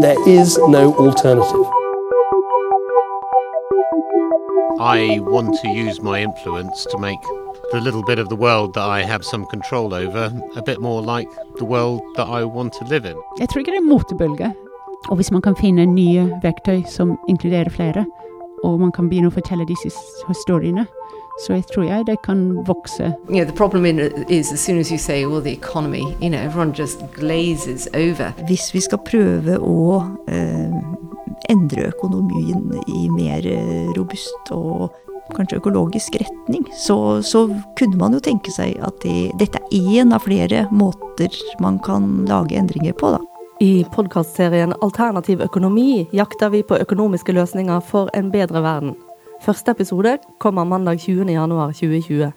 There is no alternative. I want to use my influence to make the little bit of the world that I have some control over a bit more like the world that I want to live in. Jeg tror ikke det er motebølge. Og hvis man kan finne nye verktøy som inkluderer flere, og man kan begynne å fortelle disse historiene, så jeg tror jeg det kan vokse. You know, the problem in, is as soon as you say, well, the economy, you know, everyone just glazes over. Hvis vi skal prøve å eh, endre økonomien i mer eh, robust og kanskje økologisk retning, så, så kunne man jo tenke seg at det, dette er én av flere måter man kan lage endringer på, da. I podkastserien Alternativ økonomi jakter vi på økonomiske løsninger for en bedre verden. Første episode kommer mandag 20. januar 2020.